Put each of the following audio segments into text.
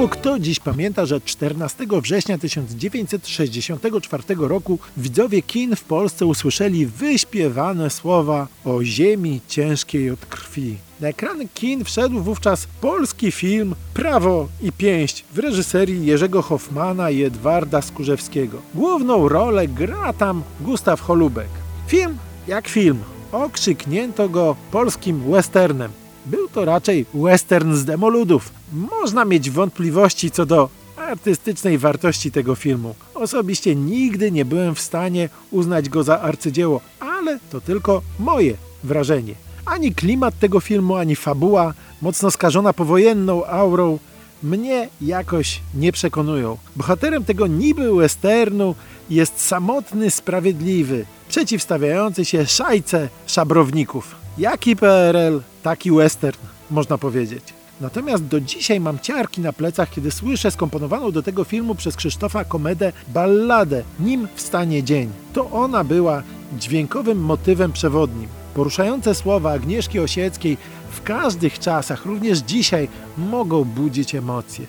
Mało kto dziś pamięta, że 14 września 1964 roku widzowie kin w Polsce usłyszeli wyśpiewane słowa o ziemi ciężkiej od krwi. Na ekrany kin wszedł wówczas polski film Prawo i Pięść w reżyserii Jerzego Hoffmana i Edwarda Skurzewskiego. Główną rolę gra tam Gustaw Holubek. Film jak film. Okrzyknięto go polskim westernem. Był to raczej western z demoludów. Można mieć wątpliwości co do artystycznej wartości tego filmu. Osobiście nigdy nie byłem w stanie uznać go za arcydzieło, ale to tylko moje wrażenie. Ani klimat tego filmu, ani fabuła, mocno skażona powojenną aurą, mnie jakoś nie przekonują. Bohaterem tego niby westernu jest samotny sprawiedliwy, przeciwstawiający się szajce szabrowników. Jaki PRL, taki western, można powiedzieć. Natomiast do dzisiaj mam ciarki na plecach, kiedy słyszę skomponowaną do tego filmu przez Krzysztofa Komedę balladę Nim wstanie dzień. To ona była dźwiękowym motywem przewodnim. Poruszające słowa Agnieszki Osieckiej w każdych czasach, również dzisiaj, mogą budzić emocje.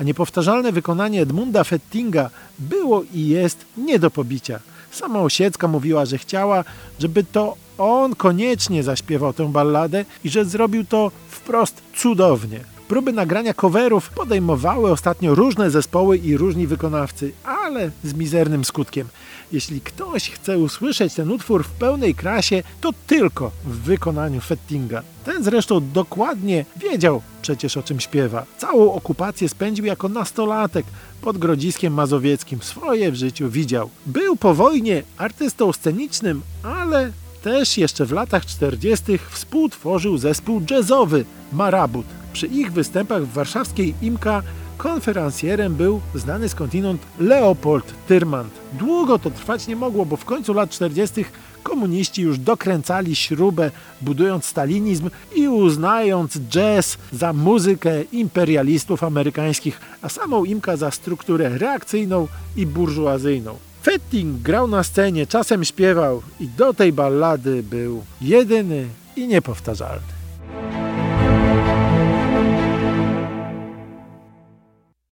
A niepowtarzalne wykonanie Edmunda Fettinga było i jest nie do pobicia. Sama Osiecka mówiła, że chciała, żeby to on koniecznie zaśpiewał tę balladę i że zrobił to wprost cudownie. Próby nagrania coverów podejmowały ostatnio różne zespoły i różni wykonawcy, ale z mizernym skutkiem. Jeśli ktoś chce usłyszeć ten utwór w pełnej krasie, to tylko w wykonaniu Fettinga. Ten zresztą dokładnie wiedział przecież o czym śpiewa. Całą okupację spędził jako nastolatek pod Grodziskiem Mazowieckim. Swoje w życiu widział. Był po wojnie artystą scenicznym, ale też jeszcze w latach 40. współtworzył zespół jazzowy Marabut. Przy ich występach w warszawskiej IMKA konferencjerem był znany skądinąd Leopold Tyrmand. Długo to trwać nie mogło, bo w końcu lat 40. komuniści już dokręcali śrubę, budując stalinizm i uznając jazz za muzykę imperialistów amerykańskich, a samą IMKA za strukturę reakcyjną i burżuazyjną. Fetting grał na scenie, czasem śpiewał i do tej ballady był jedyny i niepowtarzalny.